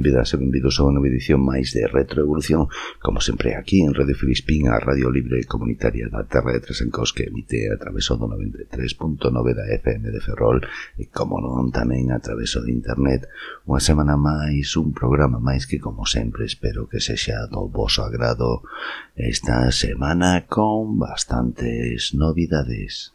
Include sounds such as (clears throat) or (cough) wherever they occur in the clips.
benvidas e benvidos a unha edición máis de Retroevolución, como sempre aquí en Radio Filispín, a Radio Libre Comunitaria da Terra de Tresencos que emite a través do 93.9 da FM de Ferrol e como non tamén a través de internet. Unha semana máis, un programa máis que como sempre espero que sexa do vosso agrado esta semana con bastantes novidades.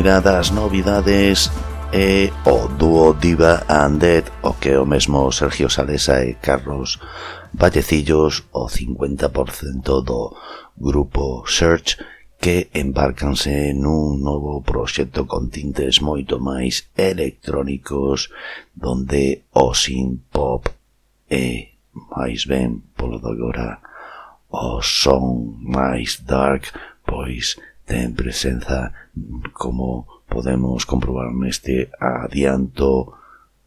primeira das novidades é o dúo Diva and Dead, o que o mesmo Sergio Salesa e Carlos Vallecillos, o 50% do grupo Search, que embarcanse nun novo proxecto con tintes moito máis electrónicos, donde o sin pop é, máis ben, polo de agora, o son máis dark, pois ten presenza como podemos comprobar neste adianto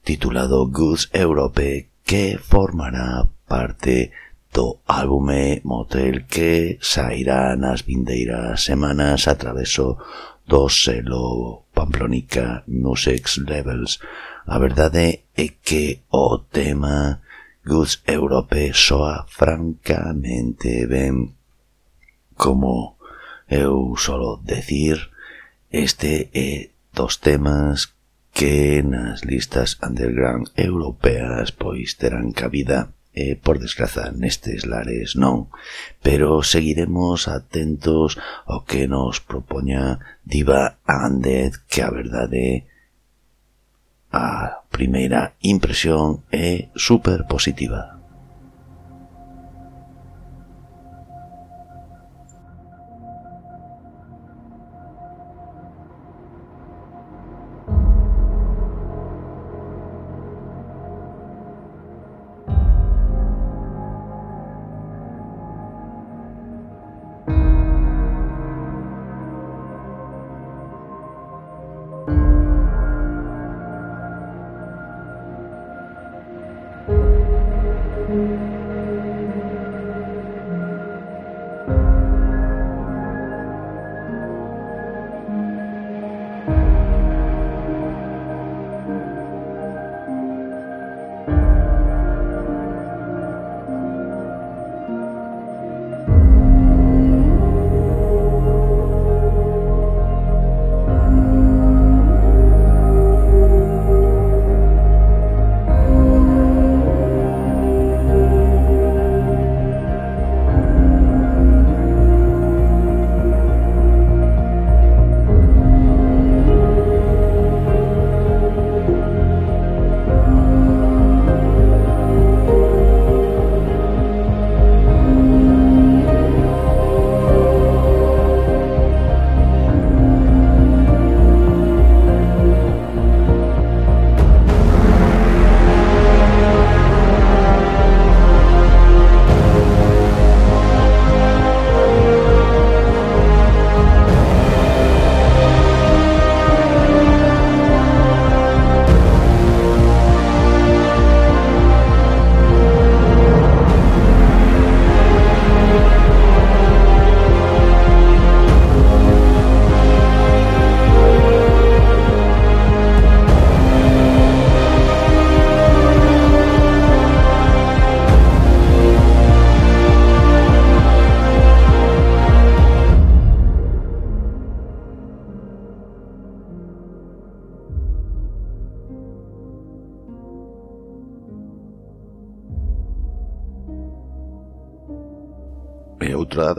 titulado Goods Europe que formará parte do álbume Motel que sairá nas vindeiras semanas a traveso do selo Pamplónica Nusex Levels. A verdade é que o tema Goods Europe soa francamente ben como Eu solo decir, este é dos temas que nas listas underground europeas pois terán cabida e, por desgraza, nestes lares non, pero seguiremos atentos ao que nos propoña Diva Andet, que a verdade a primeira impresión é super positiva.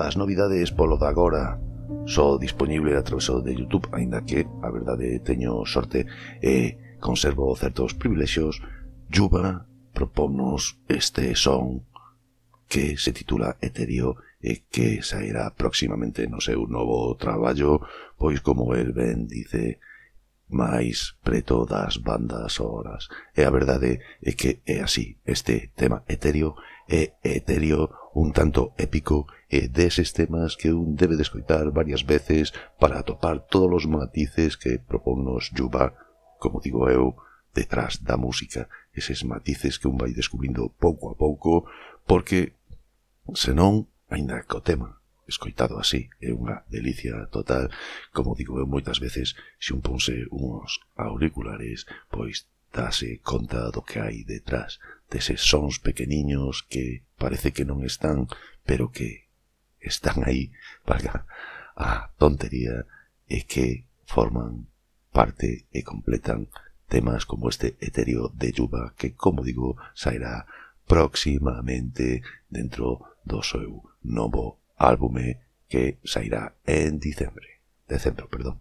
das novidades polo de agora só disponible a través de Youtube aínda que, a verdade, teño sorte e conservo certos privilexios Yuba propónnos este son que se titula Eterio e que sairá próximamente no seu novo traballo, pois como el ben dice, máis preto das bandas horas. E a verdade é que é así, este tema etéreo é etéreo un tanto épico eh, e deses temas que un debe descoitar varias veces para atopar todos os matices que propónnos Yuba, como digo eu, detrás da música, eses matices que un vai descubrindo pouco a pouco, porque, senón, ainda que o tema escoitado así é unha delicia total, como digo eu moitas veces, se un ponse uns auriculares, pois dase conta do que hai detrás deses sons pequeniños que parece que non están, pero que están aí (laughs) valga a tontería e que forman parte e completan temas como este etéreo de Yuba que, como digo, sairá próximamente dentro do seu novo álbume que sairá en diciembre, decembro, perdón.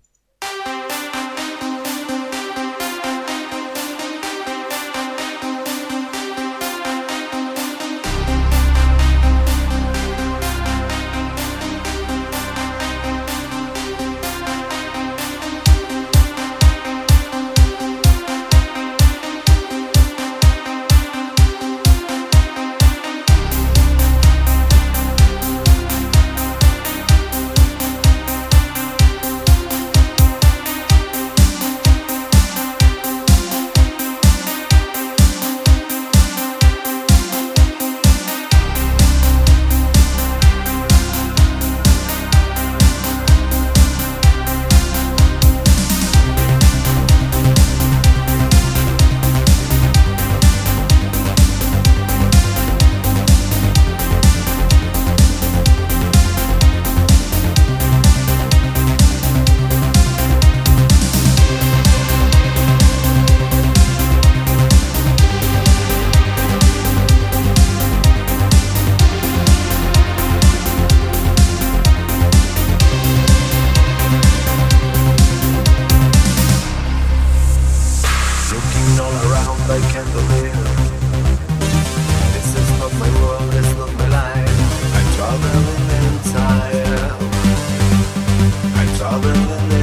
building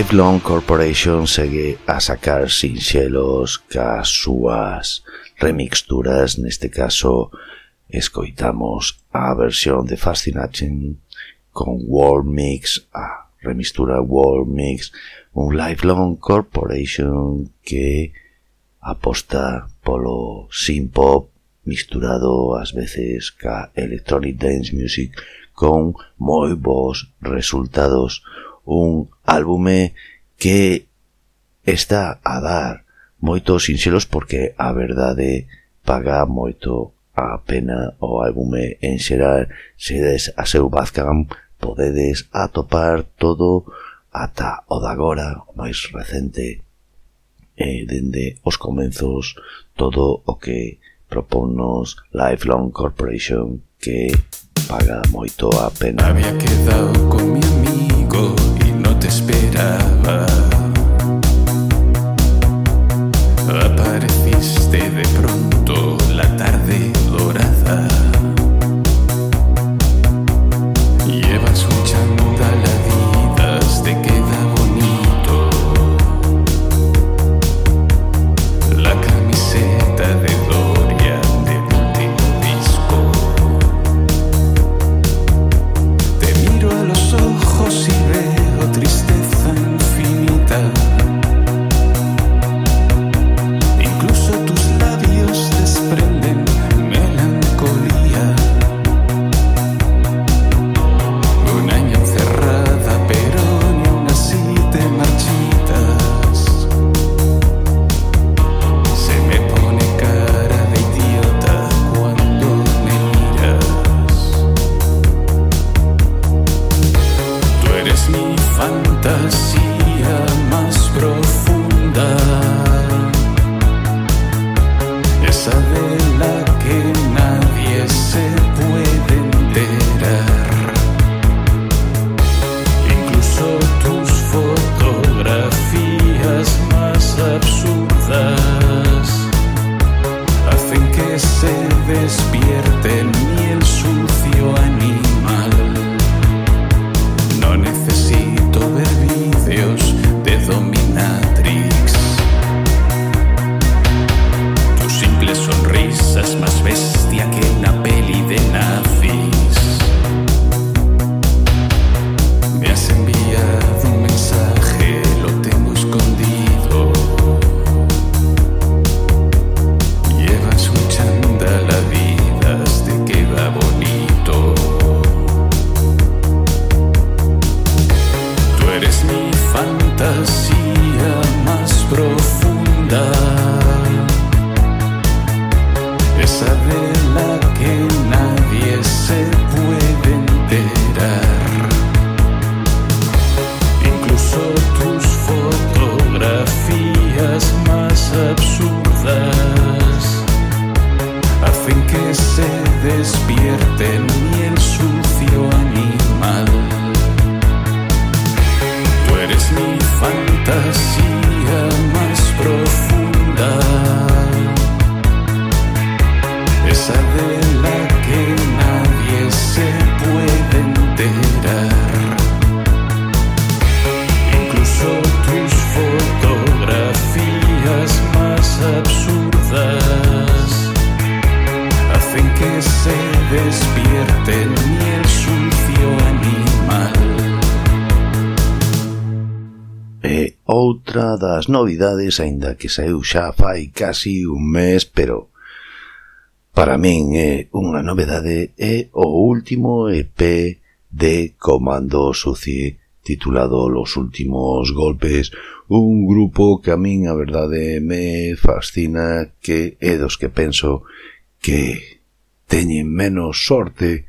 Lifelong Corporation segue a sacar sinxelos cas súas remixturas, neste caso escoitamos a versión de Fascination con World Mix, a remixtura World Mix, un Lifelong Corporation que aposta polo synth-pop misturado ás veces ca electronic dance music con moi bons resultados un álbume que está a dar moitos sinxelos porque a verdade paga moito a pena o álbume en xeral. Se des a seu Bazcam podedes atopar todo ata o de agora, o máis recente e dende os comenzos todo o que propónnos Lifelong Corporation que paga moito a pena. Había quedado con mi amigo später war. novidades, aínda que saiu xa fai casi un mes, pero para min é unha novedade é o último EP de Comando Suci titulado Los Últimos Golpes, un grupo que a min a verdade me fascina que é dos que penso que teñen menos sorte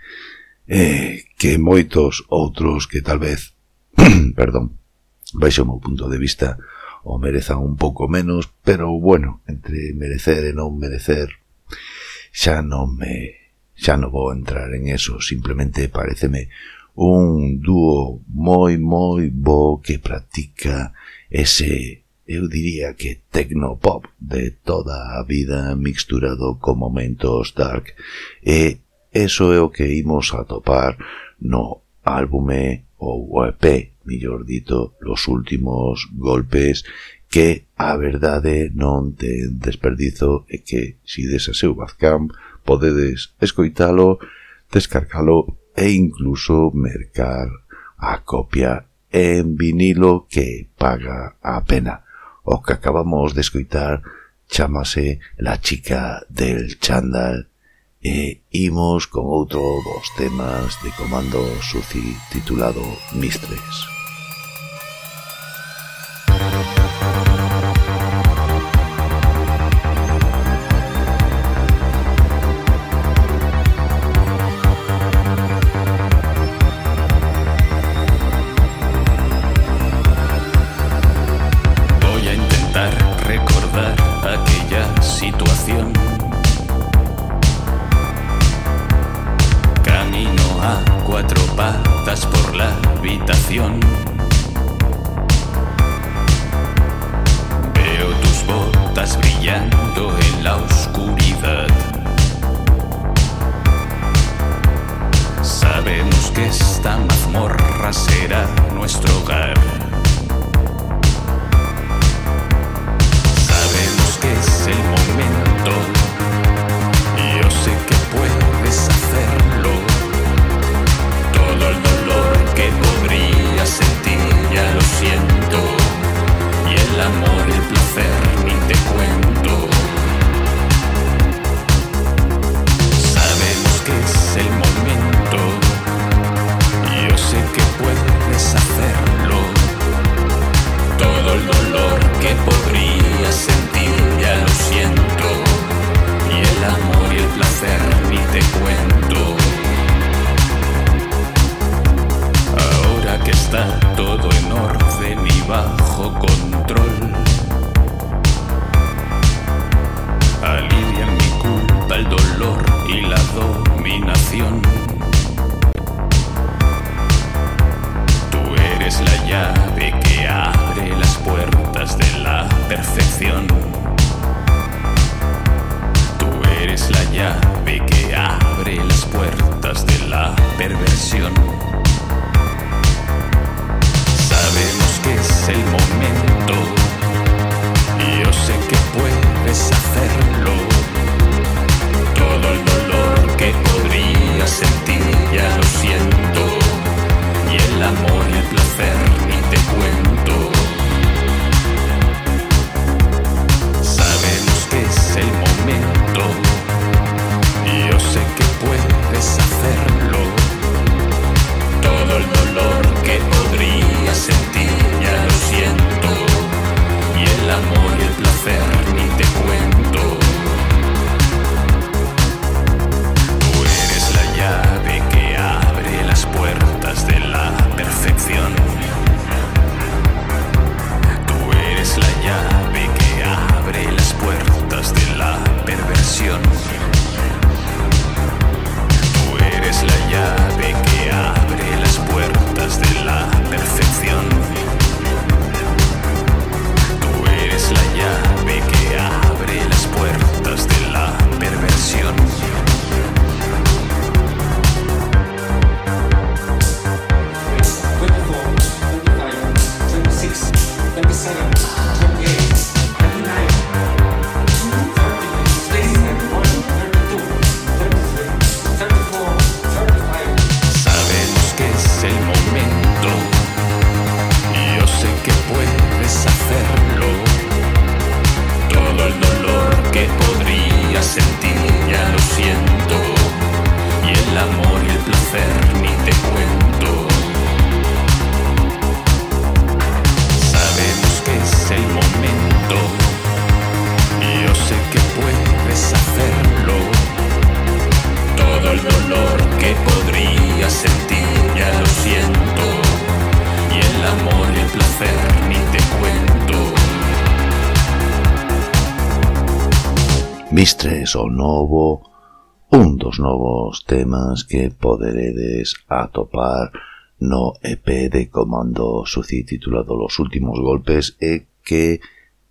eh, que moitos outros que tal vez, (clears throat) perdón, baixo o meu punto de vista, o merezan un pouco menos, pero bueno, entre merecer e non merecer, xa non me xa non vou entrar en eso, simplemente pareceme un dúo moi moi bo que practica ese eu diría que tecnopop de toda a vida mixturado con momentos dark. E eso é o que imos a topar no álbume ou EP millor dito, los últimos golpes que a verdade non ten desperdizo e que si des a seu Bazcamp podedes escoitalo, descargalo e incluso mercar a copia en vinilo que paga a pena. O que acabamos de escoitar chamase La chica del chándal E imos con outro dos temas de Comando Suci titulado Mistres. Mistress. Mistres o novo un dos novos temas que poderedes atopar no EP de Comando Suci titulado Los últimos golpes e que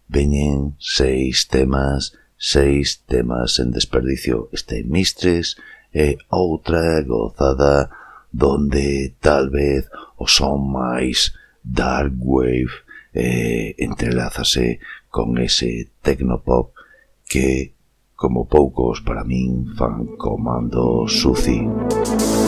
veñen seis temas, seis temas en desperdicio. Este Mistres e outra gozada donde tal vez o son máis dark wave eh, entrelázase con ese tecnopop que, como poucos para min, fan comando suci. Música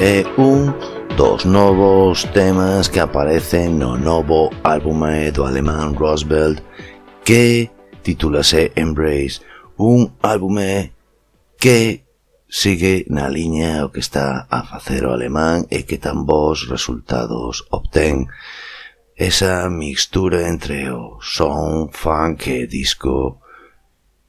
é un dos novos temas que aparecen no novo álbume eh, do alemán Roosevelt que titulase Embrace, un álbume eh, que sigue na liña o que está a facer o alemán e que tan bons resultados obtén. Esa mixtura entre o son, funk e disco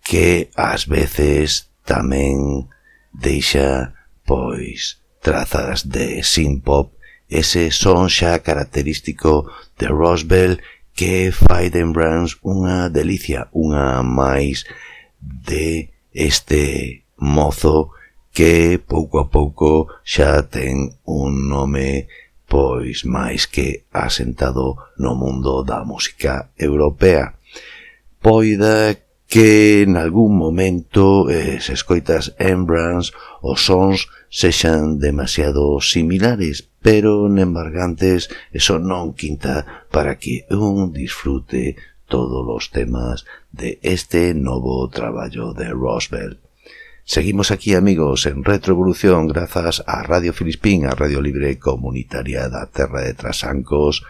que ás veces tamén deixa pois trazas de synth-pop, ese son xa característico de Roswell que fai de Brands unha delicia, unha máis de este mozo que pouco a pouco xa ten un nome pois máis que asentado no mundo da música europea. Poida que en algún momento eh, se escoitas en os sons sexan demasiado similares, pero embargantes eso non quinta para que un disfrute todos os temas de este novo traballo de Roosevelt. Seguimos aquí, amigos, en Retroevolución grazas a Radio Filispín, a Radio Libre Comunitaria da Terra de Trasancos,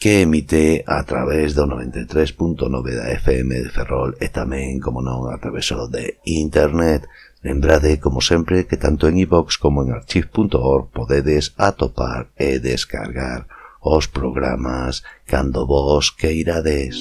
que emite a través do 93.9 da FM de Ferrol e tamén, como non, a través de Internet. Lembrade, como sempre, que tanto en iVox como en archive.org podedes atopar e descargar os programas cando vos queirades.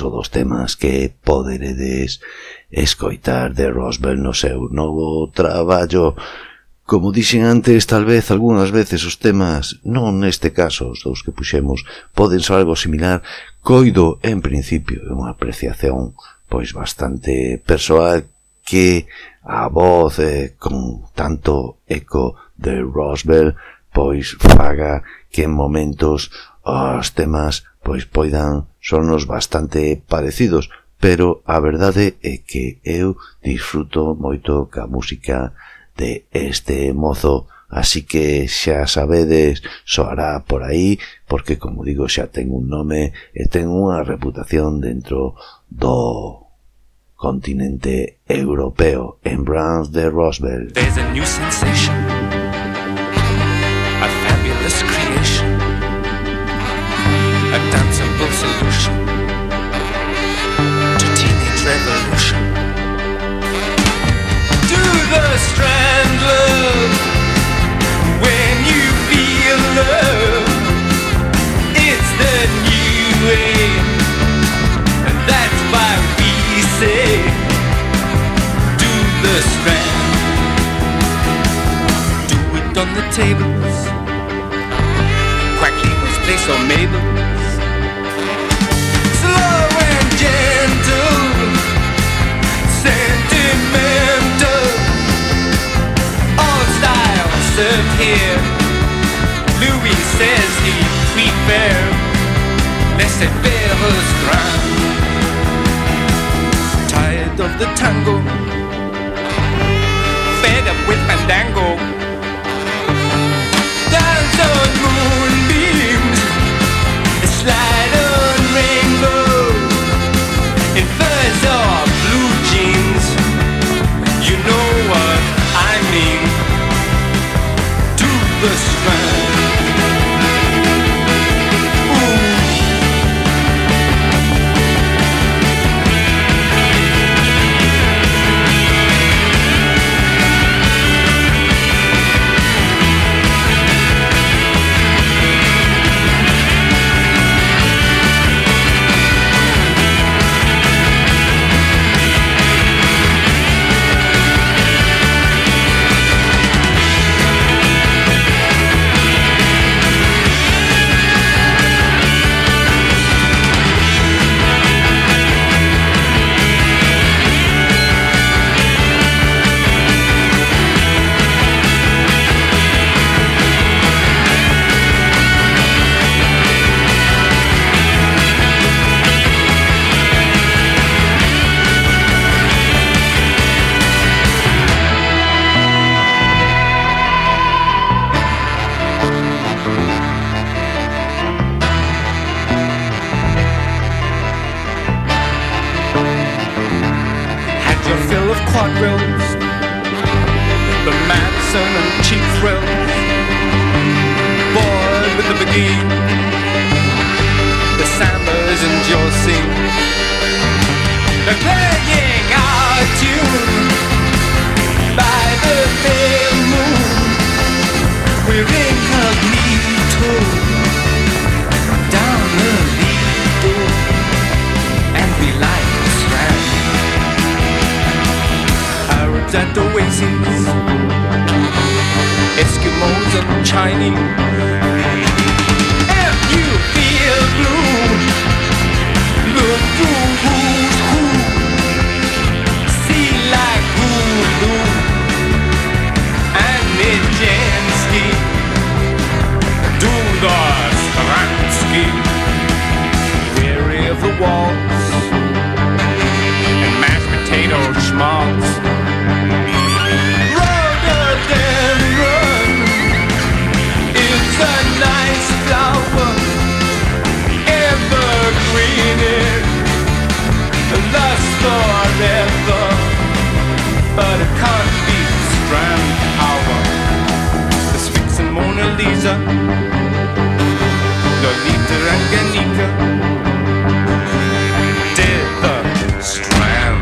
outro dos temas que poderedes escoitar de Roswell no seu novo traballo. Como dixen antes, tal vez algunhas veces os temas, non neste caso os dous que puxemos, poden ser algo similar, coido en principio é unha apreciación pois bastante persoal que a voz eh, con tanto eco de Roswell pois faga que en momentos os temas pois poidan sonos bastante parecidos, pero a verdade é que eu disfruto moito ca música de este mozo, así que xa sabedes, soará por aí, porque como digo xa ten un nome e ten unha reputación dentro do continente europeo en Brands de Roswell. There's a new sensation, a fabulous creation. The strand love when you feel love. It's the new way, and that's why we say do the strand. Do it on the tables. Quack place or Mabel. Here. Louis says he prefer laissez faire grand. Tired of the tango, fed up with fandango. Chester and Strand.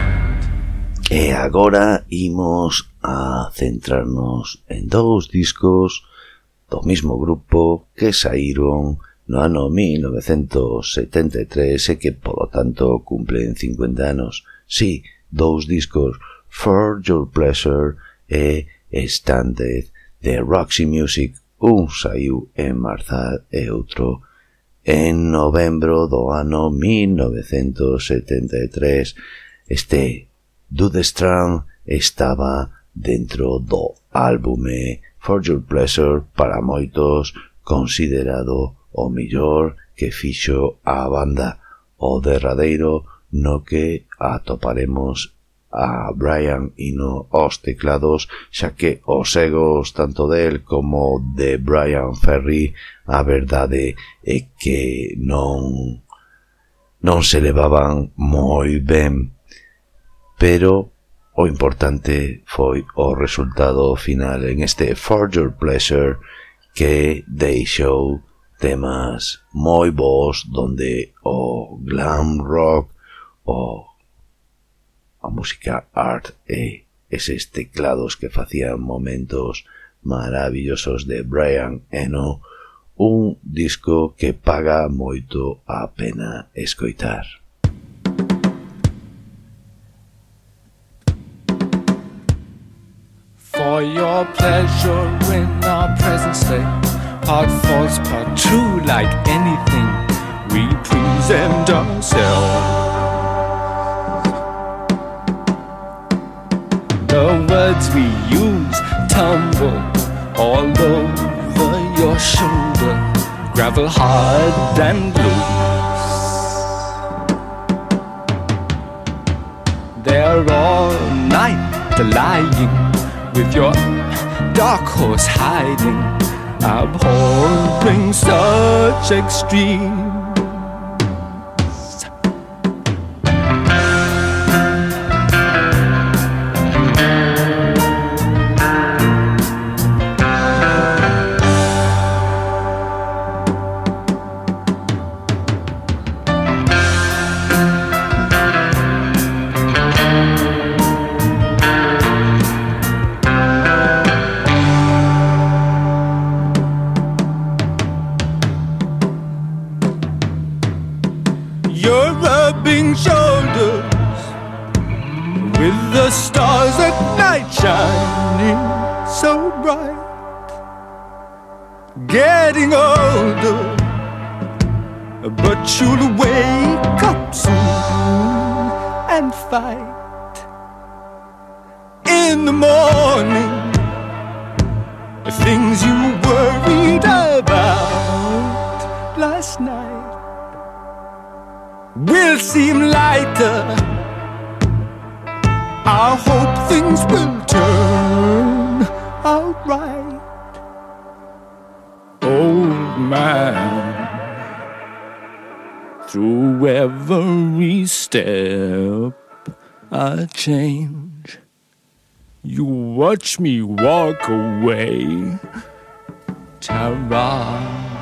E agora imos a centrarnos en dous discos do mismo grupo que saíron no ano 1973 e que polo tanto cumplen 50 anos. Sí, dous discos, For Your Pleasure e Standed, de Roxy Music, un saiu en marzal e outro en novembro do ano 1973 este Dude Strand estaba dentro do álbume For Your Pleasure para moitos considerado o millor que fixo a banda. O derradeiro no que atoparemos a Brian Eno aos teclados, xa que os egos tanto del como de Brian Ferry a verdade é que non non se levaban moi ben, pero o importante foi o resultado final en este For Your Pleasure que deixou temas moi bons donde o glam rock, o a música art e eses teclados que facían momentos maravillosos de Brian Eno, un disco que paga moito a pena escoitar. For your pleasure in our present state, part false, part true, like anything, we present ourselves. The words we use tumble all over your shoulder, gravel hard and loose. They're all night lying with your dark horse hiding, abhorring such extreme. the morning the things you worried about last night will seem lighter. I hope things will turn out right. Old man, through every step I change. You watch me walk away. Tara.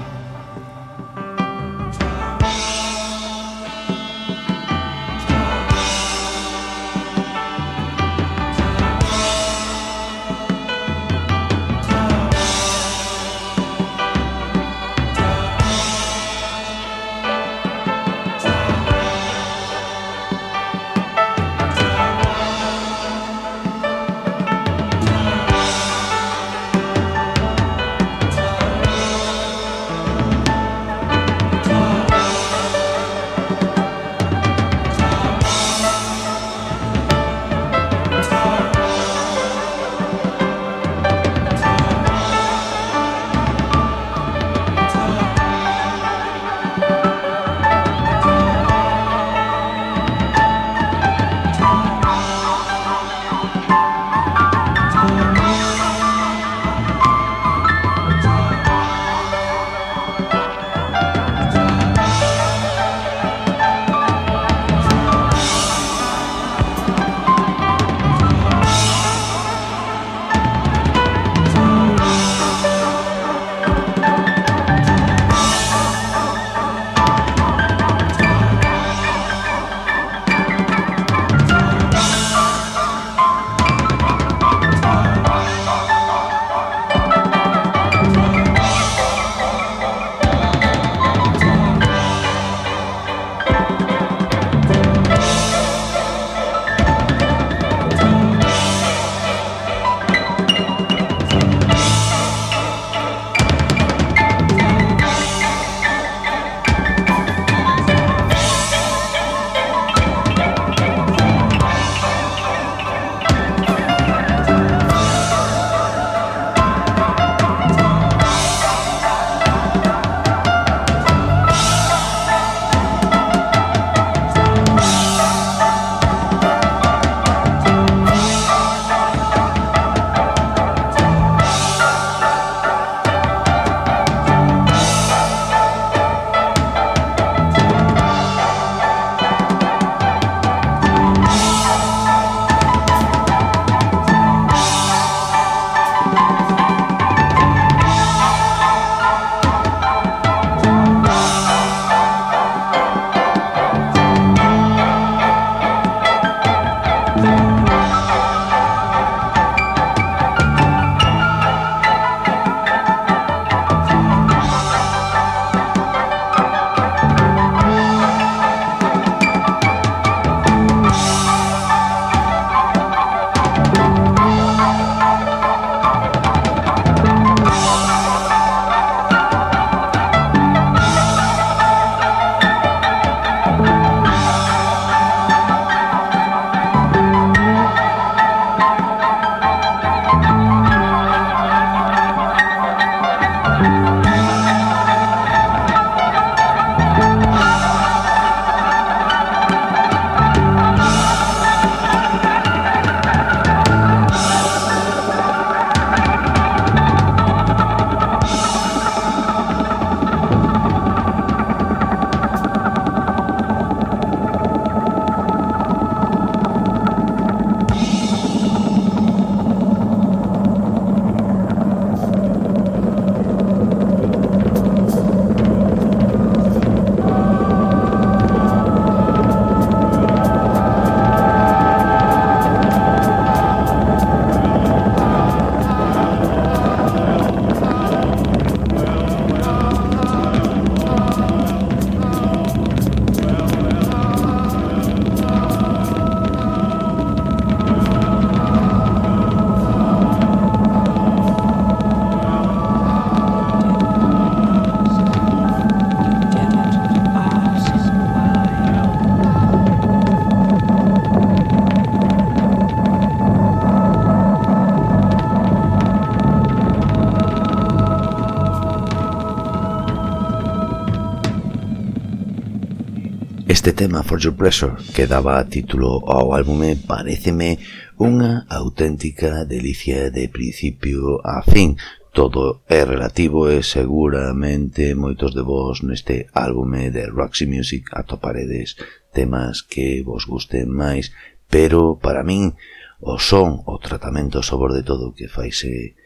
Este tema, For Your Pleasure, que daba título ao álbume, pareceme unha auténtica delicia de principio a fin. Todo é relativo e seguramente moitos de vos neste álbume de Roxy Music atoparedes temas que vos gusten máis, pero para min o son, o tratamento sobre de todo que faise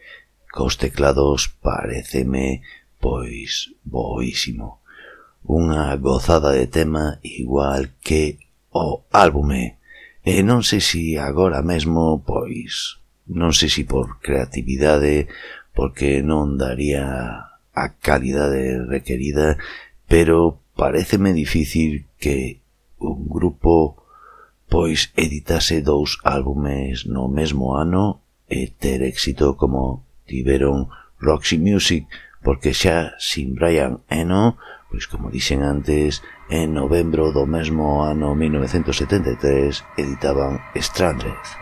cos teclados pareceme pois boísimo unha gozada de tema igual que o álbume. E non sei si agora mesmo, pois, non sei si por creatividade, porque non daría a calidade requerida, pero pareceme difícil que un grupo pois editase dous álbumes no mesmo ano e ter éxito como tiveron Roxy Music, porque xa sin Brian Eno Pois como dixen antes, en novembro do mesmo ano 1973 editaban Stranded.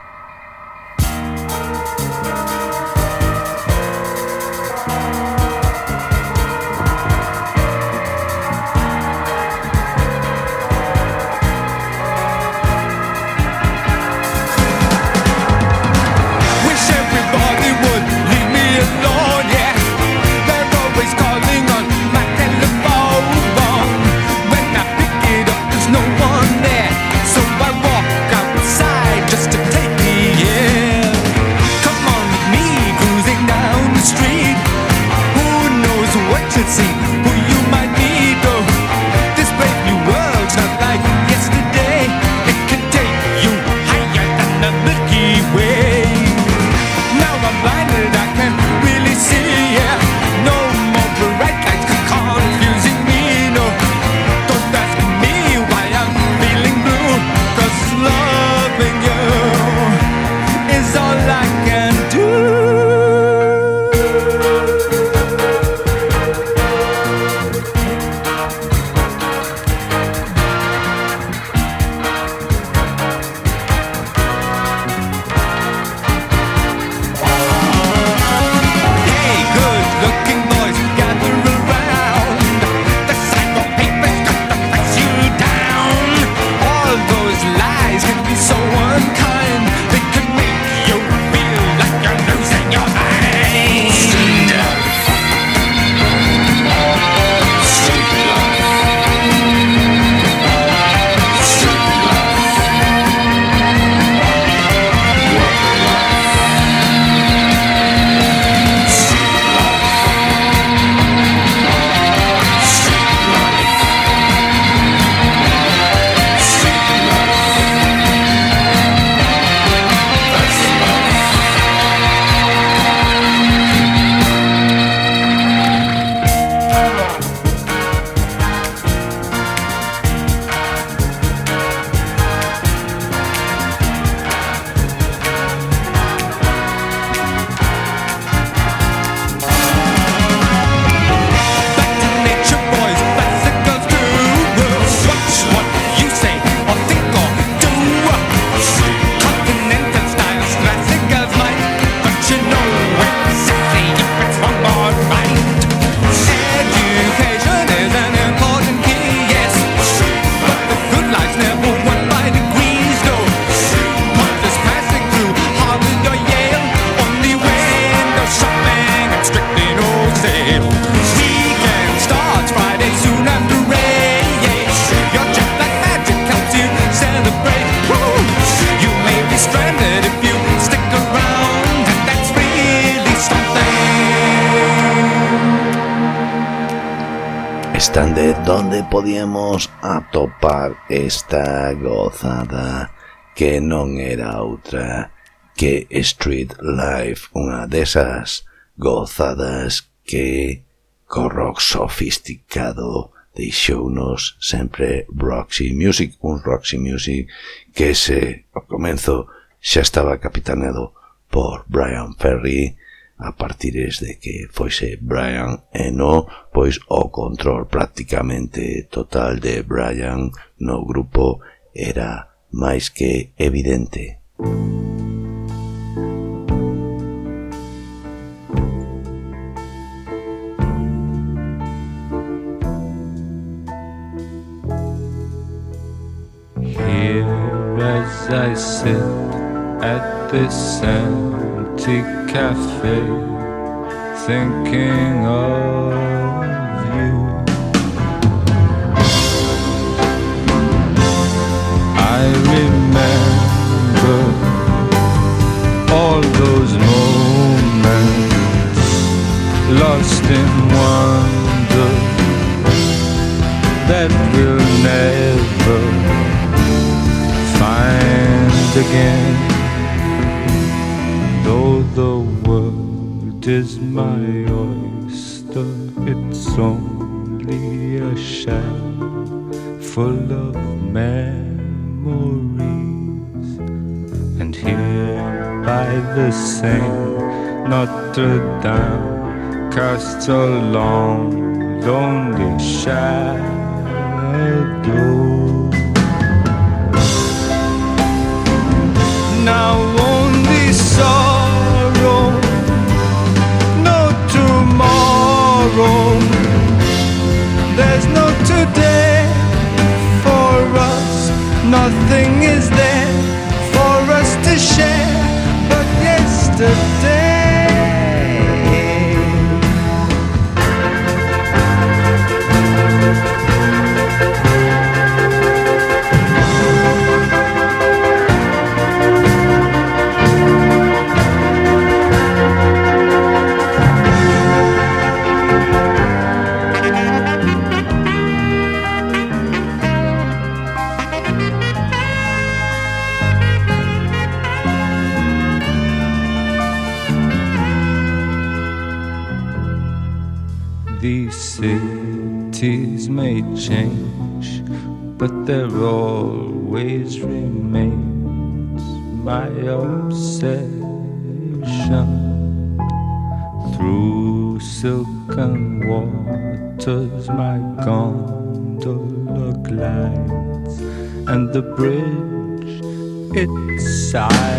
preguntan de onde podíamos atopar esta gozada que non era outra que Street Life, unha desas gozadas que co rock sofisticado deixounos sempre Roxy Music, un Roxy Music que se ao comenzo xa estaba capitaneado por Brian Ferry a partir de que foise Brian Eno pois o control prácticamente total de Brian no grupo era máis que evidente. Here as I sit at the sand empty cafe thinking of you. I remember all those moments lost in wonder that we'll never find again. Though the world is my oyster, it's only a shell full of memories. And here by the Seine, Notre Dame casts a long, lonely shadow. Now side.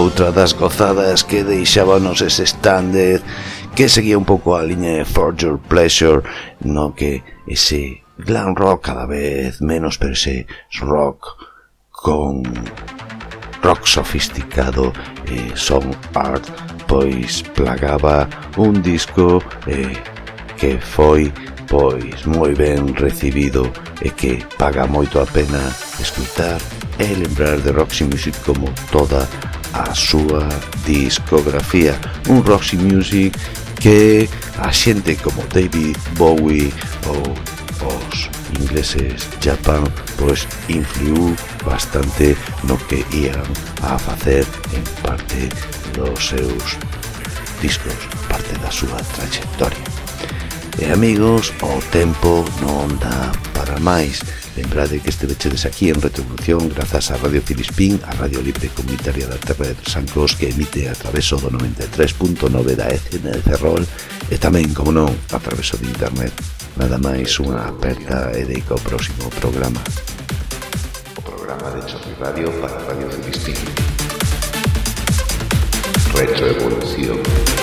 outra das gozadas que deixábanos ese standard que seguía un pouco a liña de For Your Pleasure no que ese glam rock cada vez menos pero ese rock con rock sofisticado eh, son art pois plagaba un disco eh, que foi pois moi ben recibido e que paga moito a pena escutar e lembrar de Roxy Music como toda a súa discografía un Roxy Music que a xente como David Bowie ou os ingleses Japan pois influiu bastante no que ían a facer en parte dos seus discos, parte da súa trayectoria. E amigos, o tempo non dá para máis Lembrade que este vechedes aquí en Retrovolución grazas a Radio Filispín, a Radio Libre Comunitaria da Terra de Tresancos que emite a traveso do 93.9 da ECN de Ferrol e tamén, como non, a traveso de Internet. Nada máis unha aperta e próximo programa. Programa de Chorri Radio para Radio Filispín. Retroevolución.